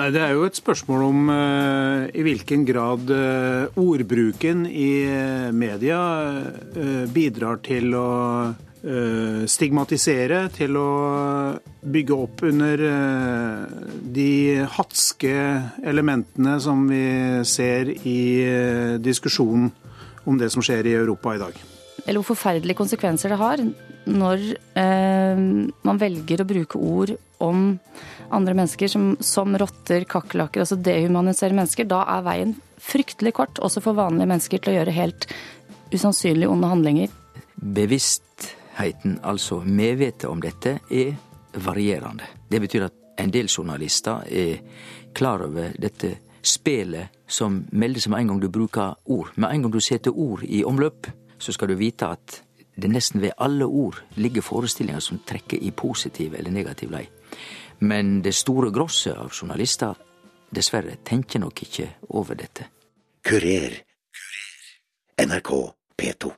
Nei, Det er jo et spørsmål om uh, i hvilken grad uh, ordbruken i uh, media bidrar til å stigmatisere, til å bygge opp under de hatske elementene som vi ser i diskusjonen om det som skjer i Europa i dag. Eller hvor forferdelige konsekvenser det har når man velger å bruke ord om andre mennesker som, som rotter, kakerlakker, altså dehumaniserer mennesker, da er veien fryktelig kort, også for vanlige mennesker, til å gjøre helt usannsynlig onde handlinger. Bevisstheten, altså medvetet om dette, er varierende. Det betyr at en del journalister er klar over dette spelet som meldes med en gang du bruker ord. Med en gang du setter ord i omløp, så skal du vite at det nesten ved alle ord ligger forestillinger som trekker i positiv eller negativ lei. Men det store grosset av journalister dessverre tenker nok ikke over dette. Kurer. NRK P2.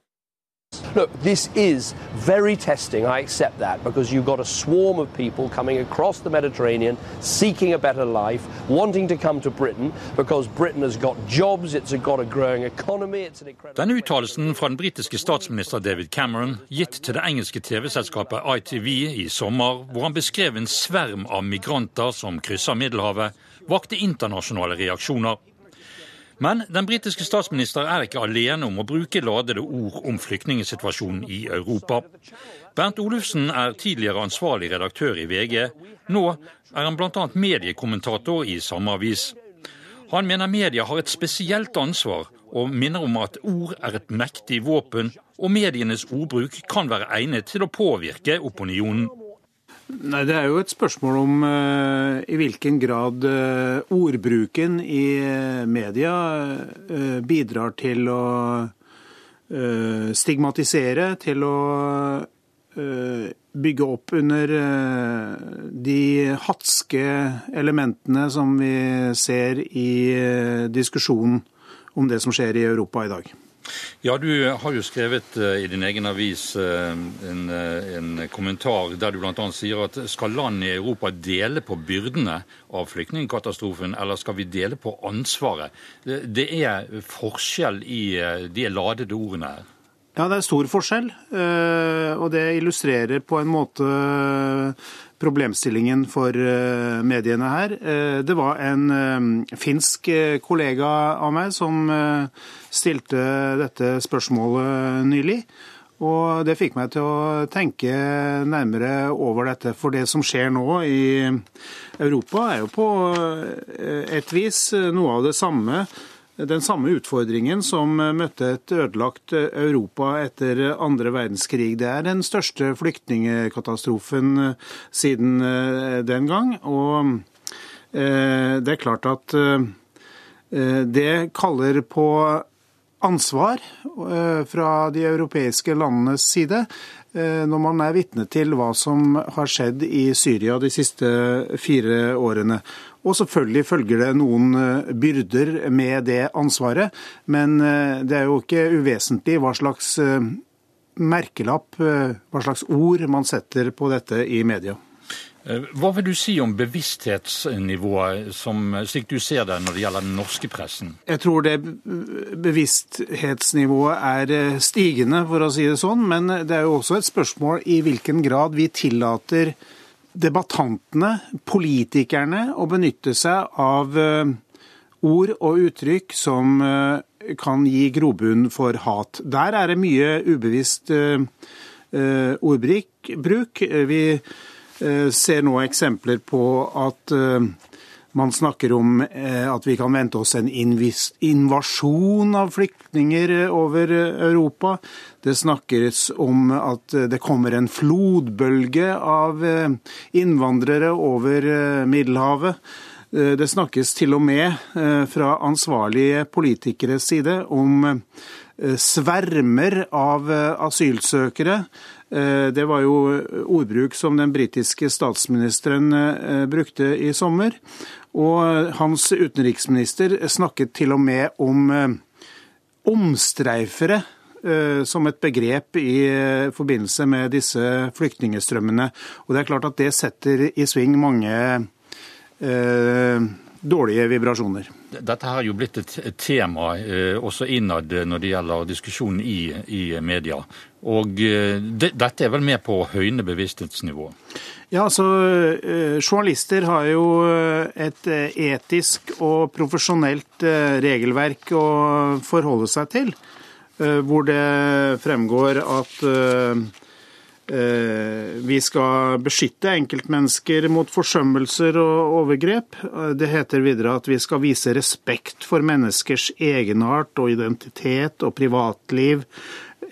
Look, this is very testing, I accept that, because you've got a swarm of people coming across the Mediterranean seeking a better life, wanting to come to Britain because Britain has got jobs, it's got a growing economy, it's an incredible... Denne uttalelsen fra den britiske statsminister David Cameron, gitt til det engelske TV-selskapet ITV i sommer, hvor han beskrev en sverm av migranter som krysser Middelhavet, vakte internasjonale reaksjoner. Men den britiske statsminister er ikke alene om å bruke ladede ord om flyktningsituasjonen i Europa. Bernt Olufsen er tidligere ansvarlig redaktør i VG. Nå er han bl.a. mediekommentator i samme avis. Han mener media har et spesielt ansvar, og minner om at ord er et mektig våpen, og medienes ordbruk kan være egnet til å påvirke opinionen. Nei, Det er jo et spørsmål om uh, i hvilken grad uh, ordbruken i uh, media bidrar til å stigmatisere, til å bygge opp under de hatske elementene som vi ser i diskusjonen om det som skjer i Europa i dag. Ja, Du har jo skrevet uh, i din egen avis uh, en, uh, en, kommentar der du bl.a. sier at skal land i Europa dele på byrdene av flyktningkatastrofen, eller skal vi dele på ansvaret? Det er forskjell i de ladede ordene her. Ja, det er stor forskjell, og det illustrerer på en måte problemstillingen for mediene her. Det var en finsk kollega av meg som stilte dette spørsmålet nylig. Og det fikk meg til å tenke nærmere over dette. For det som skjer nå i Europa, er jo på et vis noe av det samme. Den samme utfordringen som møtte et ødelagt Europa etter andre verdenskrig. Det er den største flyktningkatastrofen siden den gang. Og det er klart at det kaller på ansvar eh, fra de europeiske landenes side eh, når man er vitne til hva som har skjedd i Syria de siste fire årene. Og selvfølgelig følger det noen eh, byrder med det ansvaret, men det er jo ikke uvesentlig hva slags merkelapp, hva slags ord man setter på dette i media. Eh, hva vil du si om bevissthetsnivået, som, slik du ser det når det gjelder den norske pressen? Jeg tror det bevissthetsnivået er eh, stigende, for å si det sånn. Men det er jo også et spørsmål i hvilken grad vi tillater debattantene, politikerne, å benytte seg av eh, ord og uttrykk som kan gi grobunn for hat. Der er det mye ubevisst ordbruk. Vi Eh, ser nå eksempler på at eh, man snakker om eh, at vi kan vente oss en invasjon av flyktninger over Europa. Det snakkes om at det kommer en flodbølge av innvandrere over Middelhavet. Det snakkes til og med fra ansvarlige politikeres side om svermer av asylsøkere Eh, det var jo ordbruk som den britiske statsministeren eh, brukte i sommer. Og hans utenriksminister snakket til og med om eh, omstreifere som et begrep i forbindelse med disse flyktningstrømmene. Og det er klart at det setter i sving mange dårlige vibrasjoner. Dette er jo blitt et tema eh, også innad når det gjelder diskusjonen i, i media. Og eh, det, dette er vel med på å høyne bevissthetsnivået? Ja, altså eh, Journalister har jo et etisk og profesjonelt regelverk å forholde seg til. Hvor det fremgår at Eh, vi skal beskytte enkeltmennesker mot forsømmelser og overgrep. Det heter videre at vi skal vise respekt for menneskers egenart og identitet og privatliv,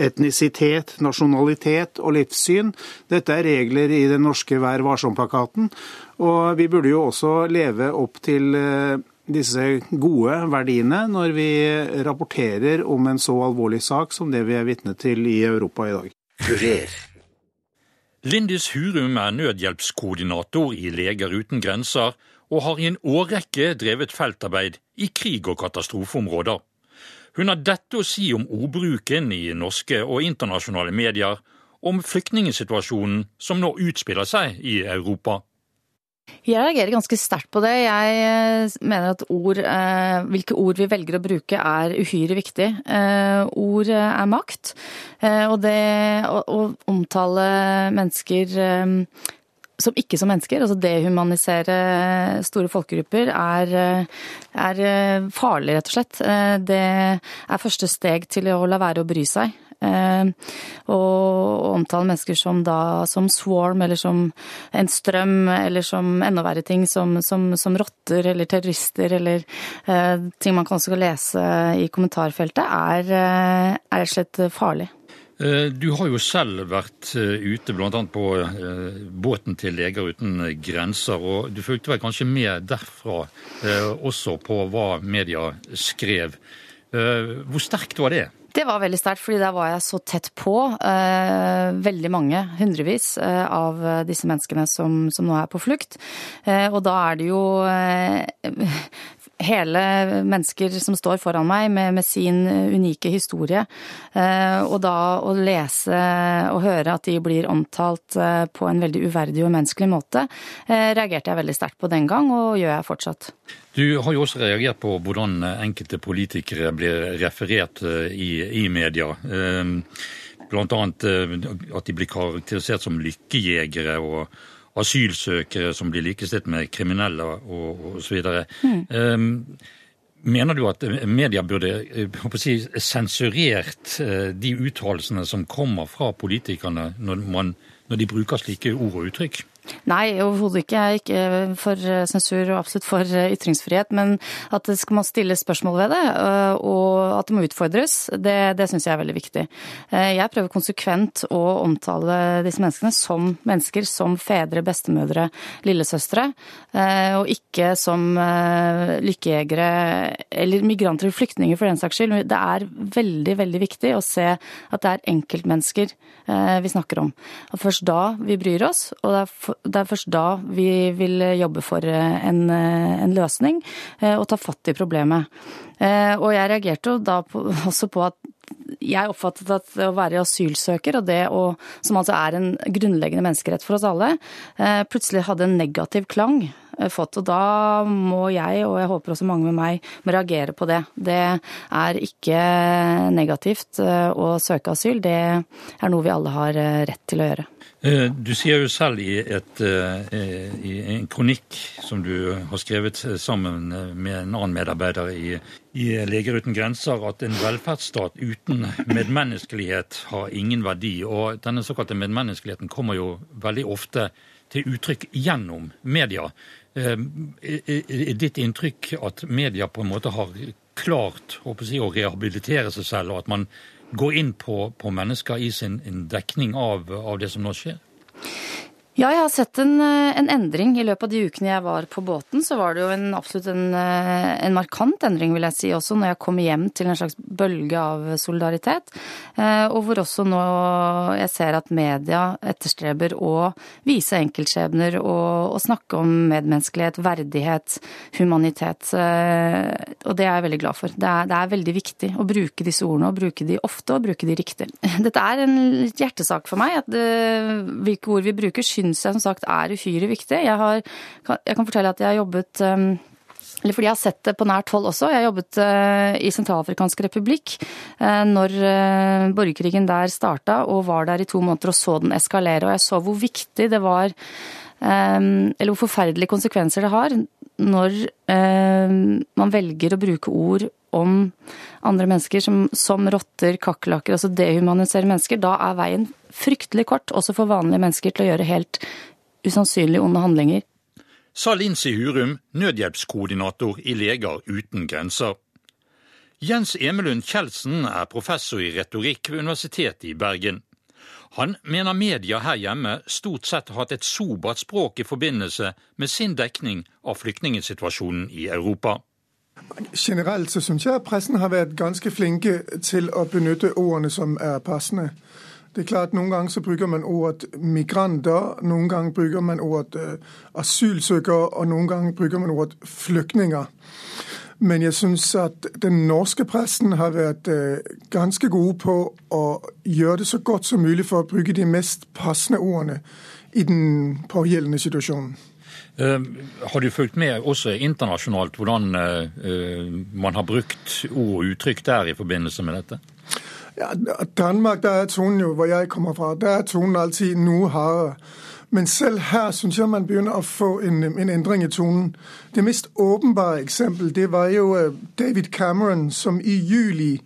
etnisitet, nasjonalitet og livssyn. Dette er regler i den norske Vær varsom-plakaten. Og vi burde jo også leve opp til eh, disse gode verdiene når vi rapporterer om en så alvorlig sak som det vi er vitne til i Europa i dag. Kurer. Lindis Hurum er nødhjelpskoordinator i Leger uten grenser, og har i en årrekke drevet feltarbeid i krig- og katastrofeområder. Hun har dette å si om ordbruken i norske og internasjonale medier, om flyktningsituasjonen som nå utspiller seg i Europa. Jeg reagerer ganske sterkt på det. Jeg eh, mener at ord, eh, hvilke ord vi velger å bruke er uhyre viktig. Eh, ord er makt, og det å omtale mennesker som ikke som mennesker, altså dehumanisere store folkegrupper, er, er farlig, rett og slett. Det er første steg til å la være å bry seg. Eh, og omtale mennesker som da som swarm, eller som en strøm, eller som enda verre ting, som, som, som rotter eller terrorister, eller eh, ting man kan også lese i kommentarfeltet, er, eh, rett og slett farlig. Du har jo selv vært ute bl.a. på båten til Leger uten grenser, og du fulgte vel kanskje med derfra også på hva media skrev. Hvor sterkt var det? Det var veldig sterkt, fordi der var jeg så tett på eh, veldig mange, hundrevis, eh, av disse menneskene som, som, nå er på flukt. Eh, og da er det jo eh, hele mennesker som står foran meg med, med sin unike historie. Eh, og da å lese og høre at de blir omtalt eh, på en veldig uverdig og menneskelig måte, reagerte jeg veldig sterkt på den gang, og gjør jeg fortsatt. Du har jo også reagert på hvordan enkelte politikere blir referert eh, i, i media. Bl.a. eh, at de blir karakterisert som lykkejegere og asylsøkere som blir likestilt med kriminelle og osv. Mm. Mener du at media burde si, sensurert de uttalelsene som kommer fra politikerne når, man, når de bruker slike ord og uttrykk? Nei, overhodet ikke. Jeg er ikke for sensur og absolutt for ytringsfrihet. Men at det skal man stille spørsmål ved det, øh, og at det må utfordres, det, det syns jeg er veldig viktig. Jeg prøver konsekvent å omtale disse menneskene som mennesker, som fedre, bestemødre, lillesøstre, og ikke som lykkejegere eller migranter eller flyktninger for den saks skyld. Det er veldig, veldig viktig å se at det er enkeltmennesker vi snakker om. Og først da vi bryr oss, og det er det er først da vi vil jobbe for eh, en, eh, en løsning eh, og ta fatt i problemet. Og jeg reagerte jo da på, også på at jeg oppfattet at å være asylsøker, og det å, som altså er en grunnleggende menneskerett for oss alle, plutselig hadde en negativ klang fått. Og da må jeg, og jeg håper også mange med meg, må reagere på det. Det er ikke negativt å søke asyl. Det er noe vi alle har rett til å gjøre. Eh, du sier jo selv i, et, eh, i, en kronikk som du har skrevet sammen med en annen medarbeider i, i Leger uten grenser, at en velferdsstat uten medmenneskelighet har ingen verdi. Og denne såkalte medmenneskeligheten kommer jo veldig ofte til uttrykk gjennom media. Er ditt inntrykk at media på en måte har klart å, si, å rehabilitere seg selv, og at man går inn på, på mennesker i sin dekning av, av det som nå skjer? Ja, jeg har sett en, eh, en, endring. I løpet av de ukene jeg var på båten, så var det jo en, absolutt en, eh, en, markant endring, vil jeg si, også når jeg kom hjem til en slags bølge av solidaritet. Eh, og hvor også nå jeg ser at media etterstreber å vise enkeltskjebner og, og snakke om medmenneskelighet, verdighet, humanitet. Og det er jeg veldig glad for. Det er, det er veldig viktig å bruke disse ordene, og bruke de ofte og bruke de riktig. Dette er en hjertesak for meg, at det, hvilke ord vi bruker syns jeg som sagt er uhyre viktig. Jeg, har, jeg, kan fortelle at jeg har jobbet um, eller fordi jeg har sett det på nært hold også. Jeg jobbet uh, i Sentralafrikansk republikk uh, når uh, borgerkrigen der starta, og var der i to måneder og så den eskalere. Og jeg så hvor viktig det var, eller hvor forferdelige konsekvenser det har når man velger å bruke ord om andre mennesker som, som rotter, kakerlakker, altså dehumanisere mennesker. Da er veien fryktelig kort, også for vanlige mennesker, til å gjøre helt usannsynlig onde handlinger sa Lincy Hurum, nødhjelpskoordinator i Leger uten grenser. Jens Emelund Kjeldsen er professor i retorikk ved Universitetet i Bergen. Han mener media her hjemme stort sett har hatt et sobert språk i forbindelse med sin dekning av flyktningsituasjonen i Europa. Generelt så syns jeg pressen har vært ganske flinke til å benytte ordene som er passende. Det er klart, Noen ganger så bruker man ordet migranter, noen ganger bruker man ordet uh, asylsøkere, og noen ganger bruker man ordet flyktninger. Men jeg syns at den norske pressen har vært uh, ganske gode på å gjøre det så godt som mulig for å bruke de mest passende ordene i den pågjeldende situasjonen. Uh, har du fulgt med også internasjonalt hvordan man har brukt ord og uttrykk der i forbindelse med dette? Ja, Danmark, der er tonen jo, hvor jeg kommer fra, der er tonen alltid noe hardere. Men selv her syns jeg man begynner å få en, en, endring i tonen. Det mest åpenbare eksempel det var jo øh, David Cameron, som i juli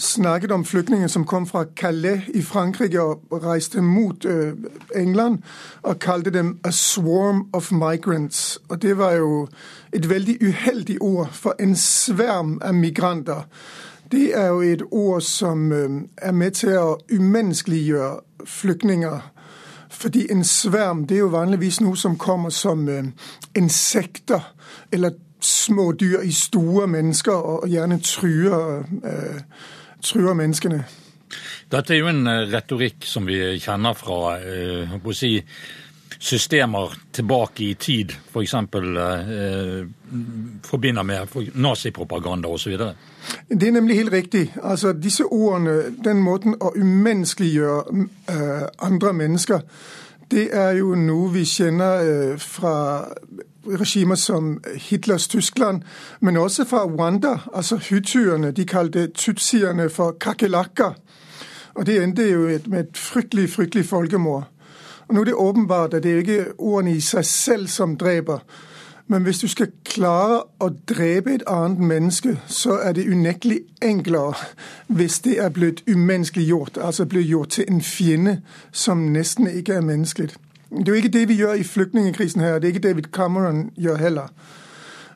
snakket om flyktninger som kom fra Calais i Frankrike og reiste mot uh, England, og kalte dem 'a swarm of migrants'. Og Det var jo et veldig uheldig ord for en sverm av migranter. Det er jo et ord som er med til å umenneskeliggjøre flyktninger. Fordi en sverm det er jo vanligvis noe som kommer som insekter eller små dyr i store mennesker, og gjerne truer, truer menneskene. Dette er jo en retorikk som vi kjenner fra eh, si, systemer tilbake i tid, f.eks. For eh, forbinder med nazipropaganda osv. Det er nemlig helt riktig. Altså, disse ordene, den måten å umenneskeliggjøre eh, andre mennesker, det er jo noe vi kjenner uh, fra regimer som Hitlers Tyskland, men også fra Rwanda. Altså hutuerne. De kalte tutsierne for kakerlakker. Og det endte jo med et fryktelig, fryktelig folkemord. Og nå er det åpenbart at det er ikke ordene i seg selv som dreper. Men hvis du skal klare å drepe et annet menneske, så er det unektelig enklere hvis det er blitt umenneskeliggjort, altså blitt gjort til en fiende som nesten ikke er menneskelig. Det er jo ikke det vi gjør i flyktningkrisen her, det er ikke David Cameron gjør heller.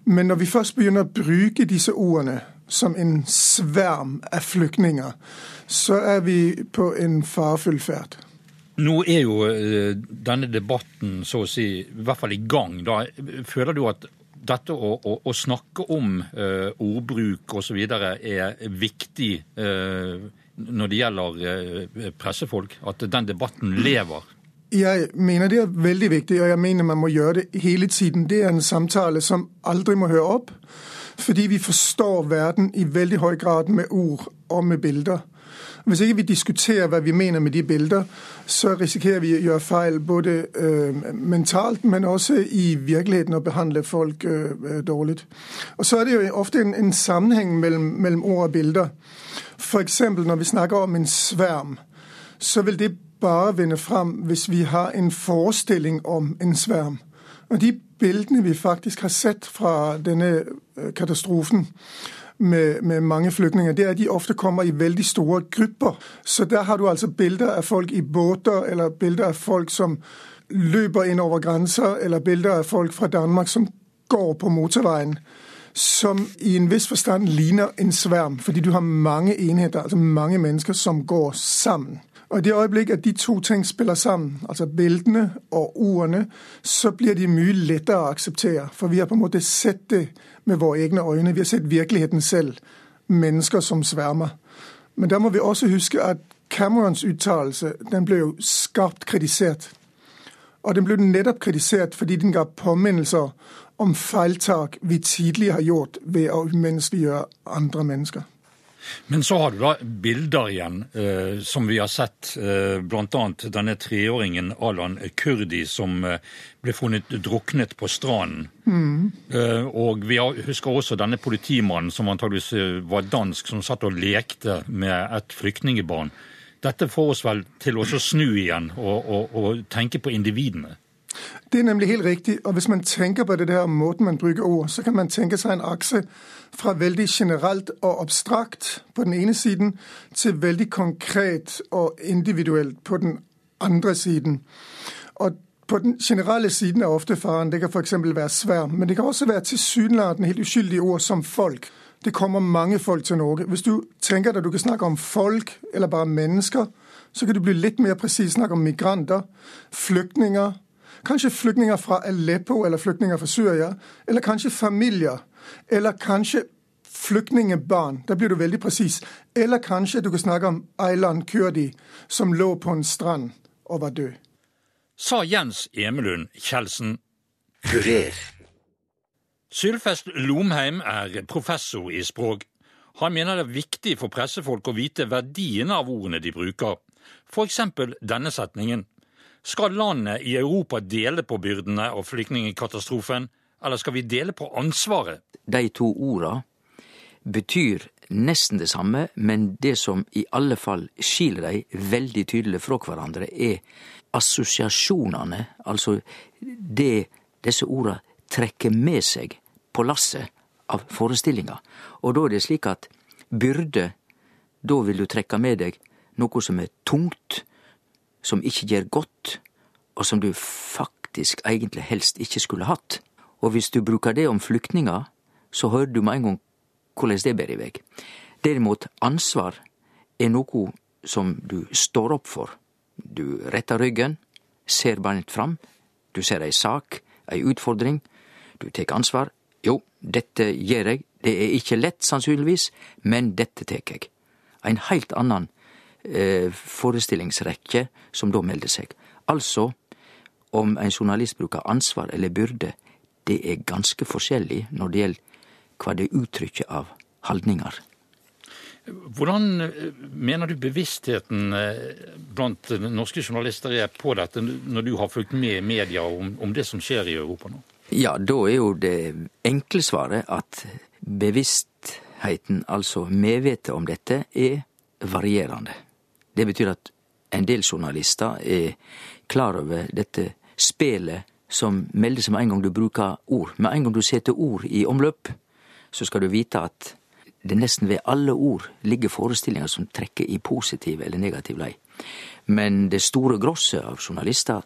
Men når vi først begynner å bruke disse ordene som en sverm av flyktninger, så er vi på en farefull ferd. Nå er jo eh, denne debatten så å si i hvert fall i gang. Da føler du at dette å, å, å snakke om uh, ordbruk osv. er viktig uh, når det gjelder uh, pressefolk? At den debatten lever? Jeg mener det er veldig viktig, og jeg mener man må gjøre det hele tiden. Det er en samtale som aldri må høre opp. Fordi vi forstår verden i veldig høy grad med ord og med bilder. Hvis ikke vi diskuterer hva vi mener med de bilder, så risikerer vi å gjøre feil både øh, mentalt, men også i virkeligheten å behandle folk øh, dårlig. Og Så er det jo ofte en, en sammenheng mellom, mellom, ord og bilder. F.eks. når vi snakker om en sverm, så vil det bare vinne fram hvis vi har en forestilling om en sverm. Og De bildene vi faktisk har sett fra denne øh, katastrofen, med, med, mange flyktninger, det er at de ofte kommer i veldig store grupper. Så der har du altså bilder av folk i båter, eller bilder av folk som løper inn over grenser, eller bilder av folk fra Danmark som går på motorveien. Som i en viss forstand ligner en sverm, fordi du har mange enheter, altså mange mennesker som går sammen. Og I det øyeblikk at de to ting spiller sammen, altså bildene og ordene, så blir de mye lettere å akseptere. For vi har på en måte sett det med våre egne øyne. Vi har sett virkeligheten selv. Mennesker som svermer. Men da må vi også huske at Camerons uttalelse den ble jo skarpt kritisert. Og den ble nettopp kritisert fordi den ga påminnelser om feiltak vi tidligere har gjort ved å umenneskeliggjøre andre mennesker. Men så har du da bilder igjen, eh, som vi har sett. Eh, Bl.a. denne treåringen Alan Kurdi som eh, ble funnet druknet på stranden. Eh, og vi har, husker også denne politimannen som antageligvis eh, var dansk, som satt og lekte med et flyktningebarn. Dette får oss vel til å snu igjen og, og, og tenke på individene. Det er nemlig helt riktig. Og hvis man tenker på det der måten man bruker ord, så kan man tenke seg en akse fra veldig generelt og abstrakt på den ene siden til veldig konkret og individuelt på den andre siden. Og på den generelle siden er ofte faren. Det kan f.eks. være svær. men det kan også være tilsynelatende helt uskyldige ord som folk. Det kommer mange folk til Norge. Hvis du tenker deg du kan snakke om folk eller bare mennesker, så kan du bli litt mer presis snakke om migranter, flyktninger, Kanskje flyktninger fra Aleppo eller flyktninger fra Syria. Eller kanskje familier. Eller kanskje flyktningebarn. Da blir du veldig presis. Eller kanskje du kan snakke om Aylan Kurdi, som lå på en strand og var død. Sa Jens Emelund Kjeldsen. Kurer. Sylfest Lomheim er professor i språk. Han mener det er viktig for pressefolk å vite verdien av ordene de bruker. For eksempel denne setningen. Skal landet i Europa dele på byrdene av flyktningkatastrofen, eller skal vi dele på ansvaret? De to orda betyr nesten det samme, men det som i alle fall skiller dei veldig tydelig fra hverandre, er assosiasjonane, altså det disse orda trekker med seg på lasset av forestillinga. Og da er det slik at byrde, da vil du trekke med deg noe som er tungt, som ikke gjør godt, og som du faktisk egentlig helst ikke skulle hatt. Og hvis du bruker det om flyktninger, så hører du med en gang hvordan det bærer i vei. Derimot, ansvar er noe som du står opp for. Du retter ryggen, ser beint fram, du ser ei sak, ei utfordring, du tek ansvar. Jo, dette gjør jeg, det er ikke lett sannsynligvis, men dette tek jeg. Ein heilt annan forestillingsrekke som da melder seg. Altså, om en journalist bruker ansvar eller byrde, det er ganske forskjellig når det gjelder hva det uttrykker av holdninger. Hvordan eh, mener du bevisstheten eh, blant norske journalister er på dette, når du har fulgt med i media om, om det som skjer i Europa nå? Ja, da er jo det enkle svaret at bevisstheten, altså medvetet om dette, er varierende. Det betyr at en del journalister er klar over dette spelet som melder seg med en gang du bruker ord. Med en gang du setter ord i omløp, så skal du vite at det nesten ved alle ord ligger forestillinger som trekker i positiv eller negativ lei. Men det store grosset av journalister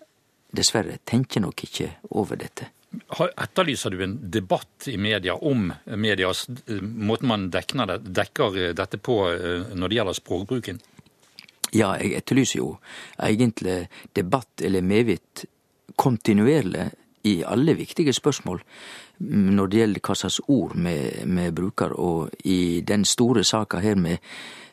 dessverre tenker nok ikke over dette. Etterlyser du en debatt i media om medias måten man dekker dette på når det gjelder språkbruken? Ja, jeg etterlyser jo egentlig debatt eller medvitt kontinuerlig i alle viktige spørsmål når det gjelder hva slags ord vi bruker, og i den store saka her med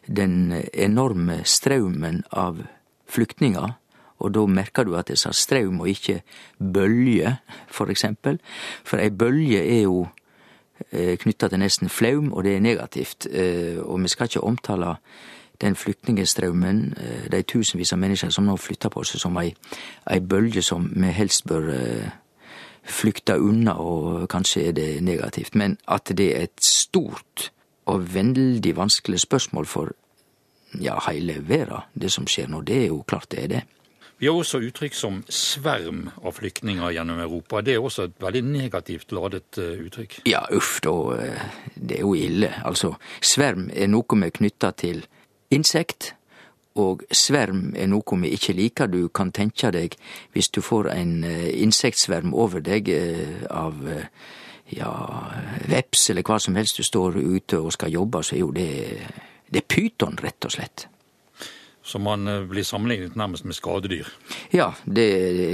den enorme straumen av flyktninger, og da merker du at jeg sa straum og ikke bølge, for eksempel. For ei bølge er jo knytta til nesten flaum, og det er negativt. Og vi skal ikke omtale den flyktningstraumen, de tusenvis av mennesker som nå flytter på seg, som ei, ei bølge som vi helst bør flykte unna, og kanskje er det negativt. Men at det er et stort og veldig vanskelig spørsmål for ja, heile verda, det som skjer nå, det er jo klart det er det. Vi har også uttrykk som sverm av flyktninger gjennom Europa. Det er også et veldig negativt ladet uttrykk. Ja, uff, da. Det er jo ille. Altså, sverm er noe vi knytter til insekt, og sverm er noe vi ikke liker. Du kan tenke deg, hvis du får en insektsverm over deg av ja, veps eller hva som helst, du står ute og skal jobbe, så er jo det det er pyton, rett og slett. Så man blir sammenlignet nærmest med skadedyr? Ja, det,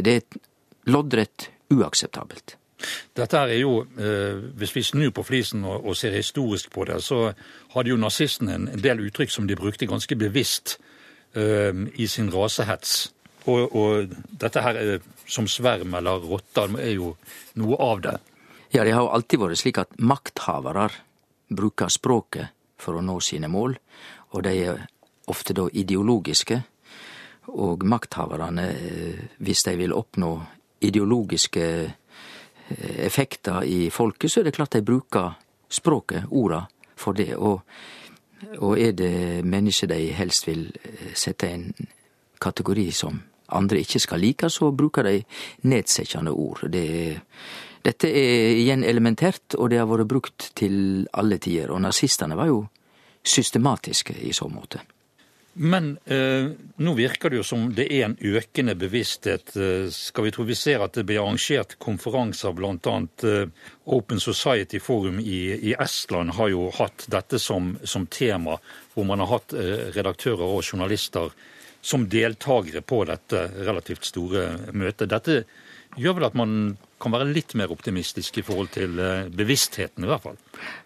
det er loddrett uakseptabelt. Dette er jo, Hvis vi snur på flisen og, ser historisk på det, så hadde jo nazistene en, del uttrykk som de brukte ganske bevisst uh, i sin rasehets. Og, og, dette her som sverm eller rotter er jo noe av det. Ja, det har jo alltid vært slik at makthavere bruker språket for å nå sine mål, og de er ofte da ideologiske. Og makthaverne, hvis de vil oppnå ideologiske effekter i folket, så er det klart de bruker språket, orda, for det. Og, og er det mennesker de helst vil sette en kategori som andre ikke skal like, så bruker de nedsettende ord. Det dette er igjen elementært, og det har vært brukt til alle tider. Og nazistene var jo systematiske i så måte. Men eh, nå virker det jo som det er en økende bevissthet. Eh, skal vi tro vi ser at det blir arrangert konferanser, bl.a. Eh, Open Society Forum i, i, Estland har jo hatt dette som, som tema, hvor man har hatt eh, redaktører og journalister som deltakere på dette relativt store møtet. Dette gjør vel at man kan være litt mer optimistisk i forhold til eh, bevisstheten, i hvert fall?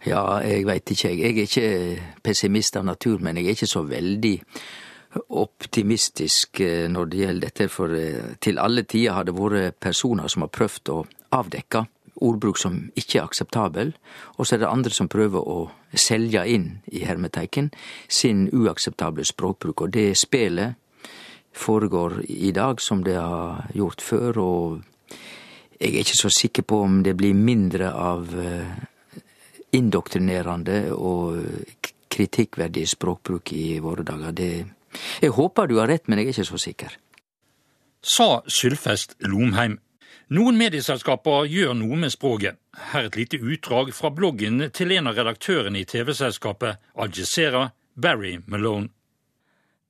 Ja, jeg veit ikke, jeg. Er ikke pessimist av natur, men jeg er ikke så veldig optimistisk eh, når det gjelder dette. For eh, til alle tider har det vært personer som har prøvd å avdekke ordbruk som ikke er akseptabel, og så er det andre som prøver å selge inn i hermeteiken sin uakseptable språkbruk. Og det spelet foregår i dag som det har gjort før, og jeg er ikke så sikker på om det blir mindre av eh, indoktrinerende og kritikkverdig språkbruk i våre dager. Det, jeg håper du har rett, men jeg er ikke så sikker. Sa Sylfest Lomheim. Noen medieselskaper gjør noe med språket. Her et lite utdrag fra bloggen til en av redaktørene i TV-selskapet Al Jazeera, Barry Malone.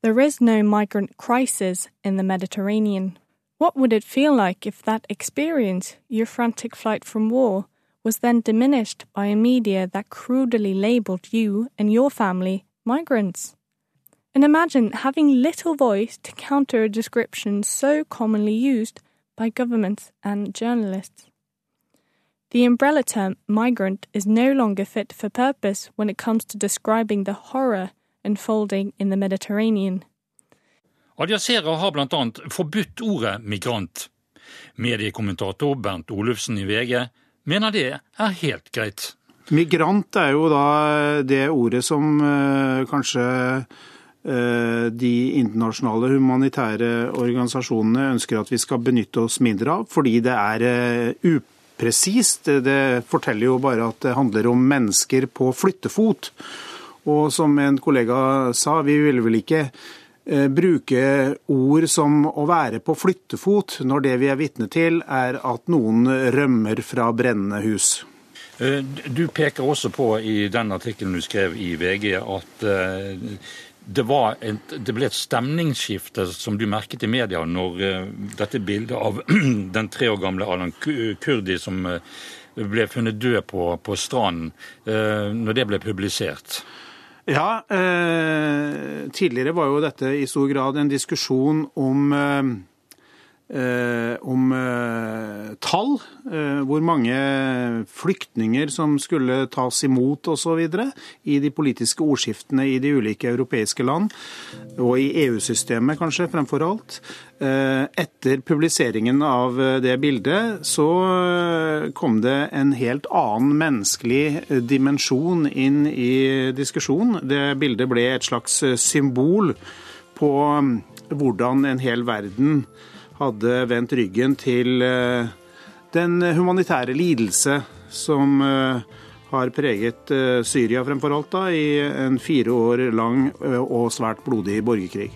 There is no migrant crisis in the Mediterranean. What would it feel like if that experience, your frantic flight from war, was then diminished by a media that crudely labeled you and your family migrants? And imagine having little voice to counter a description so commonly used by governments and journalists. The umbrella term migrant is no longer fit for purpose when it comes to describing the horror unfolding in the Mediterranean. Al-Jazeera har bl.a. forbudt ordet migrant. Mediekommentator Bernt Olufsen i VG mener det er helt greit. Migrant er jo da det ordet som uh, kanskje uh, de internasjonale humanitære organisasjonene ønsker at vi skal benytte oss mindre av, fordi det er uh, upresist. Det forteller jo bare at det handler om mennesker på flyttefot. Og som en kollega sa, vi ville vel ikke Eh, bruke ord som å være på flyttefot, når det vi er vitne til er at noen rømmer fra brennende hus. Eh, du peker også på i den artikkelen du skrev i VG at eh, det, et, det, ble et stemningsskifte som du merket i media når dette bildet av den tre år gamle Alan Kurdi som ble funnet død på, på stranden, når det ble publisert. Ja, eh, tidligere var jo dette i stor grad en diskusjon om eh, om eh, tall, eh, hvor mange flyktninger som skulle tas imot osv. i de politiske ordskiftene i de ulike europeiske land, og i EU-systemet kanskje fremfor alt. Eh, etter publiseringen av eh, det bildet så eh, kom det en helt annen menneskelig dimensjon inn i diskusjonen. Det bildet ble et slags symbol på mm, hvordan en hel verden hadde vendt ryggen til eh, den humanitære lidelse som eh, har preget eh, Syria fremfor alt da, i en fire år lang og svært blodig borgerkrig.